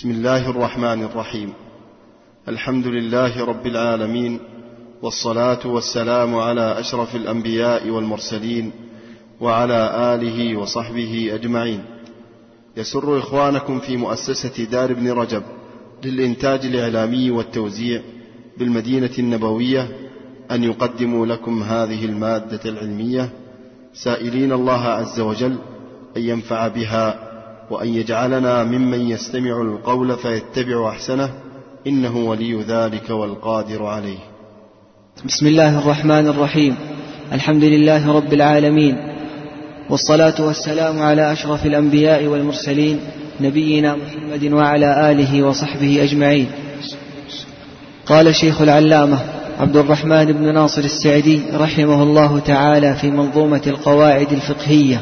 بسم الله الرحمن الرحيم. الحمد لله رب العالمين والصلاة والسلام على أشرف الأنبياء والمرسلين وعلى آله وصحبه أجمعين. يسر إخوانكم في مؤسسة دار ابن رجب للإنتاج الإعلامي والتوزيع بالمدينة النبوية أن يقدموا لكم هذه المادة العلمية. سائلين الله عز وجل أن ينفع بها وأن يجعلنا ممن يستمع القول فيتبع أحسنه إنه ولي ذلك والقادر عليه. بسم الله الرحمن الرحيم. الحمد لله رب العالمين والصلاة والسلام على أشرف الأنبياء والمرسلين نبينا محمد وعلى آله وصحبه أجمعين. قال شيخ العلامة عبد الرحمن بن ناصر السعدي رحمه الله تعالى في منظومة القواعد الفقهية.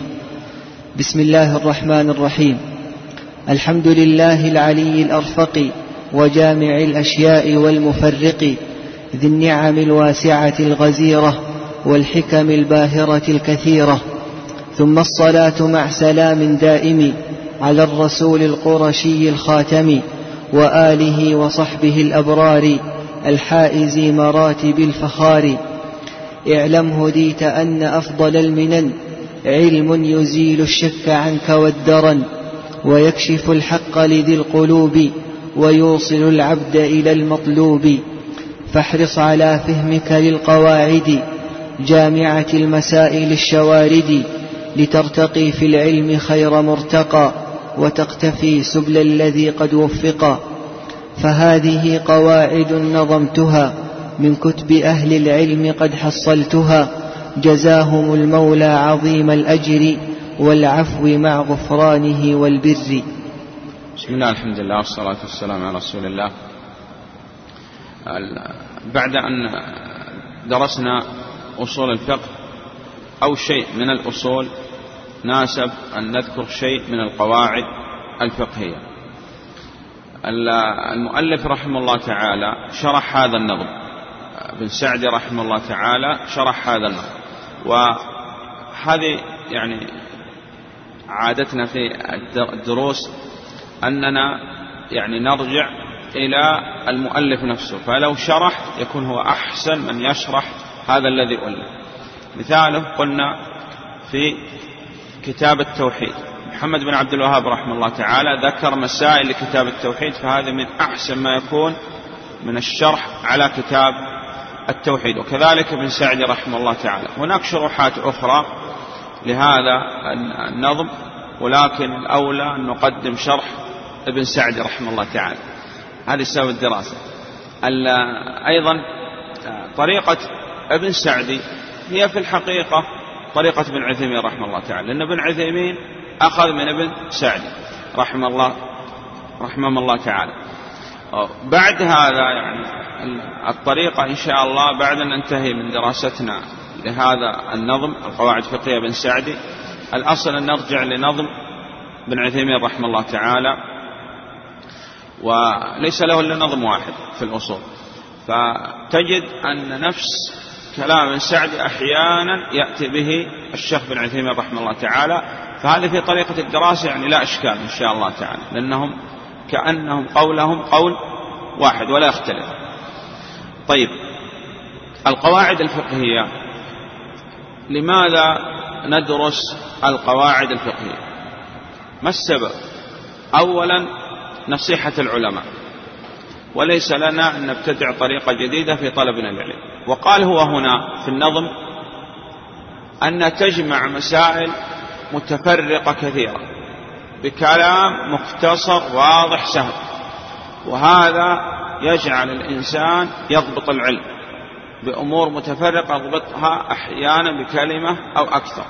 بسم الله الرحمن الرحيم. الحمد لله العلي الأرفق وجامع الأشياء والمفرق ذي النعم الواسعة الغزيرة والحكم الباهرة الكثيرة. ثم الصلاة مع سلام دائم على الرسول القرشي الخاتم وآله وصحبه الأبرار الحائز مراتب الفخار. اعلم هديت أن أفضل المنن علم يزيل الشك عنك والدرن ويكشف الحق لذي القلوب ويوصل العبد إلى المطلوب. فاحرص على فهمك للقواعد جامعة المسائل الشوارد لترتقي في العلم خير مرتقى وتقتفي سبل الذي قد وفقا فهذه قواعد نظمتها من كتب أهل العلم قد حصلتها. جزاهم المولى عظيم الأجر والعفو مع غفرانه والبر. بسم الله الحمد لله والصلاة والسلام على رسول الله. بعد أن درسنا أصول الفقه أو شيء من الأصول ناسب أن نذكر شيء من القواعد الفقهية. المؤلف رحمه الله تعالى شرح هذا النظم. بن سعدي رحمه الله تعالى شرح هذا النظم وهذه يعني عادتنا في الدروس أننا يعني نرجع إلى المؤلف نفسه. فلو شرح يكون هو أحسن من يشرح هذا الذي ألف مثاله قلنا في كتاب التوحيد. محمد بن عبد الوهاب رحمه الله تعالى ذكر مسائل لكتاب التوحيد فهذا من أحسن ما يكون من الشرح على كتاب التوحيد. وكذلك ابن سعدي رحمه الله تعالى. هناك شروحات أخرى لهذا النظم ولكن الأولى أن نقدم شرح ابن سعدي رحمه الله تعالى. هذه سبب الدراسة. أيضا طريقة ابن سعدي هي في الحقيقة طريقة ابن عثيمين رحمه الله تعالى. لأن ابن عثيمين أخذ من ابن سعدي رحمه الله رحمه الله تعالى. بعد هذا يعني الطريقة إن شاء الله بعد أن ننتهي من دراستنا لهذا النظم القواعد الفقهية بن سعدي. الأصل أن نرجع لنظم بن عثيمين رحمه الله تعالى وليس له إلا نظم واحد في الأصول. فتجد أن نفس كلام ابن سعدي أحيانا يأتي به الشيخ بن عثيمين رحمه الله تعالى. فهذه في طريقة الدراسة يعني لا إشكال إن شاء الله تعالى لأنهم كأنهم قولهم قول واحد ولا يختلف. طيب القواعد الفقهية. لماذا ندرس القواعد الفقهية؟ ما السبب؟ أولا نصيحة العلماء. وليس لنا أن نبتدع طريقة جديدة في طلبنا العلم. وقال هو هنا في النظم أن تجمع مسائل متفرقة كثيرة بكلام مختصر واضح سهل. وهذا يجعل الإنسان يضبط العلم بأمور متفرقة يضبطها أحيانا بكلمة أو أكثر.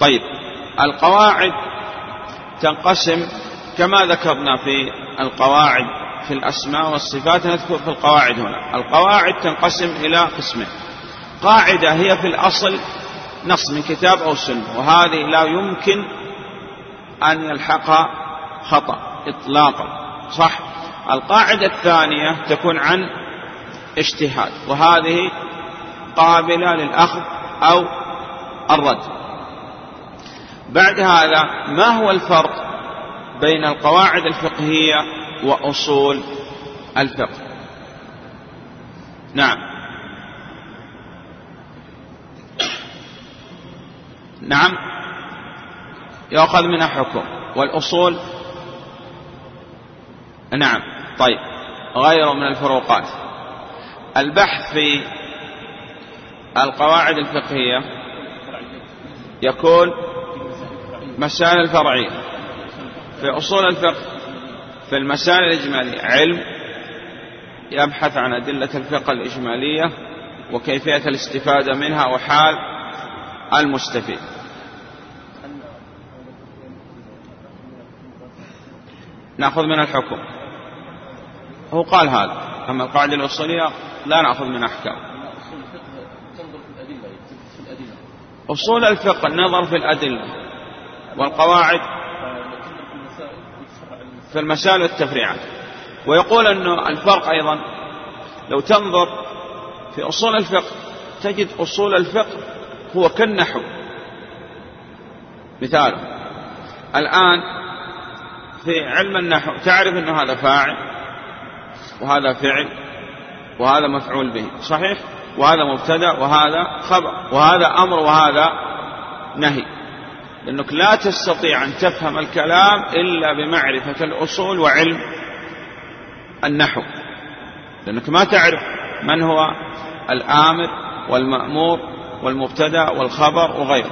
طيب القواعد تنقسم كما ذكرنا في القواعد في الأسماء والصفات نذكر في القواعد هنا. القواعد تنقسم إلى قسمين. قاعدة هي في الأصل نص من كتاب أو سنة وهذه لا يمكن أن يلحقها خطأ إطلاقا صح؟ القاعدة الثانية تكون عن اجتهاد وهذه قابلة للأخذ أو الرد. بعد هذا ما هو الفرق بين القواعد الفقهية وأصول الفقه؟ نعم. نعم. يؤخذ منها حكم. والأصول؟ نعم. طيب غير من الفروقات. البحث في القواعد الفقهية يكون مسائل الفرعية في أصول الفقه في المسائل الإجمالية علم يبحث عن أدلة الفقه الإجمالية وكيفية الاستفادة منها وحال المستفيد. نأخذ من الحكم. هو قال هذا. أما القاعدة الأصولية لا نأخذ من أحكام. أصول الفقه النظر في الأدلة والقواعد في المسائل والتفريعات. ويقول أنه الفرق أيضا لو تنظر في أصول الفقه تجد أصول الفقه هو كالنحو. مثال الآن في علم النحو تعرف أنه هذا فاعل؟ وهذا فعل وهذا مفعول به صحيح؟ وهذا مبتدأ وهذا خبر وهذا أمر وهذا نهي. لأنك لا تستطيع أن تفهم الكلام إلا بمعرفة الأصول وعلم النحو. لأنك ما تعرف من هو الآمر والمأمور والمبتدأ والخبر وغيره.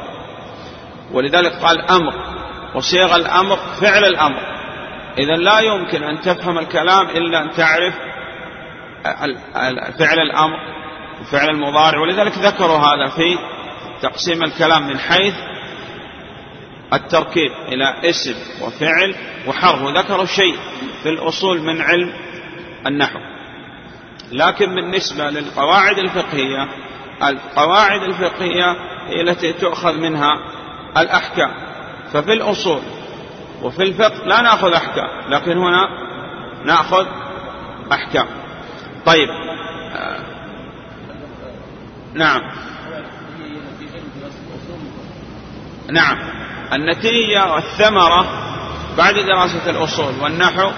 ولذلك قال أمر وصيغ الأمر فعل الأمر. إذا لا يمكن أن تفهم الكلام إلا أن تعرف فعل الأمر وفعل المضارع. ولذلك ذكروا هذا في تقسيم الكلام من حيث التركيب إلى اسم وفعل وحرف. وذكروا شيء في الأصول من علم النحو. لكن بالنسبة للقواعد الفقهية القواعد الفقهية هي التي تؤخذ منها الأحكام. ففي الأصول وفي الفقه لا نأخذ أحكام لكن هنا نأخذ أحكام. طيب نعم. نعم. النتيجة والثمرة بعد دراسة الأصول والنحو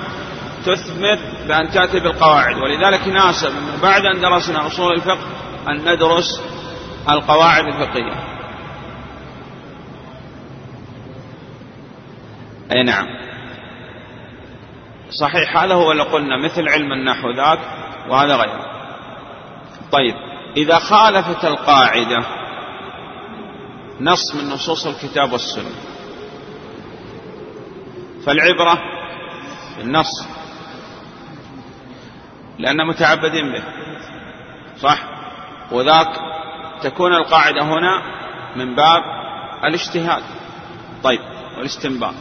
تثمر بأن تأتي بالقواعد ولذلك ناسب بعد أن درسنا أصول الفقه أن ندرس القواعد الفقهية. أي نعم. صحيح هذا هو اللي قلنا مثل علم النحو ذاك وهذا غيره. طيب إذا خالفت القاعدة نص من نصوص الكتاب والسنة. فالعبرة بالنص لأن متعبدين به. صح؟ وذاك تكون القاعدة هنا من باب الاجتهاد طيب والاستنباط.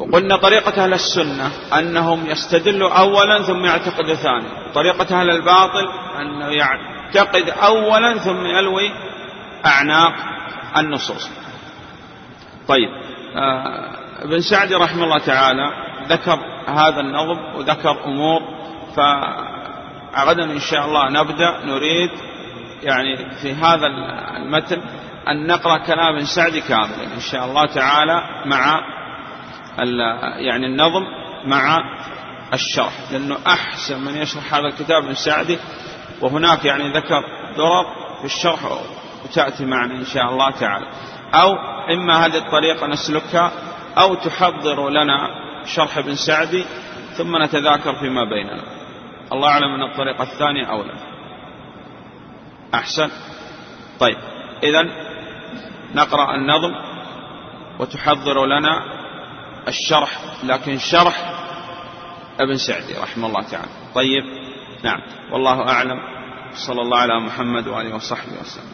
وقلنا طريقة أهل السنة أنهم يستدلوا أولا ثم يعتقدوا ثانيا طريقة أهل الباطل أنه يعتقد أولا ثم يلوي أعناق النصوص. طيب آه ابن سعدي رحمه الله تعالى ذكر هذا النظم وذكر أمور فغدا إن شاء الله نبدأ نريد يعني في هذا المتن أن نقرأ كلام ابن سعدي كاملا إن شاء الله تعالى مع يعني النظم مع الشرح لأنه أحسن من يشرح هذا الكتاب ابن سعدي وهناك يعني ذكر درر في الشرح وتأتي معنا إن شاء الله تعالى. أو إما هذه الطريقة نسلكها أو تحضر لنا شرح ابن سعدي ثم نتذاكر فيما بيننا. الله أعلم أن الطريقة الثانية أولى. أحسن؟ طيب إذا نقرأ النظم وتحضر لنا الشرح لكن شرح ابن سعدي رحمه الله تعالى. طيب نعم. والله أعلم. صلى الله على محمد وآله وصحبه وسلم.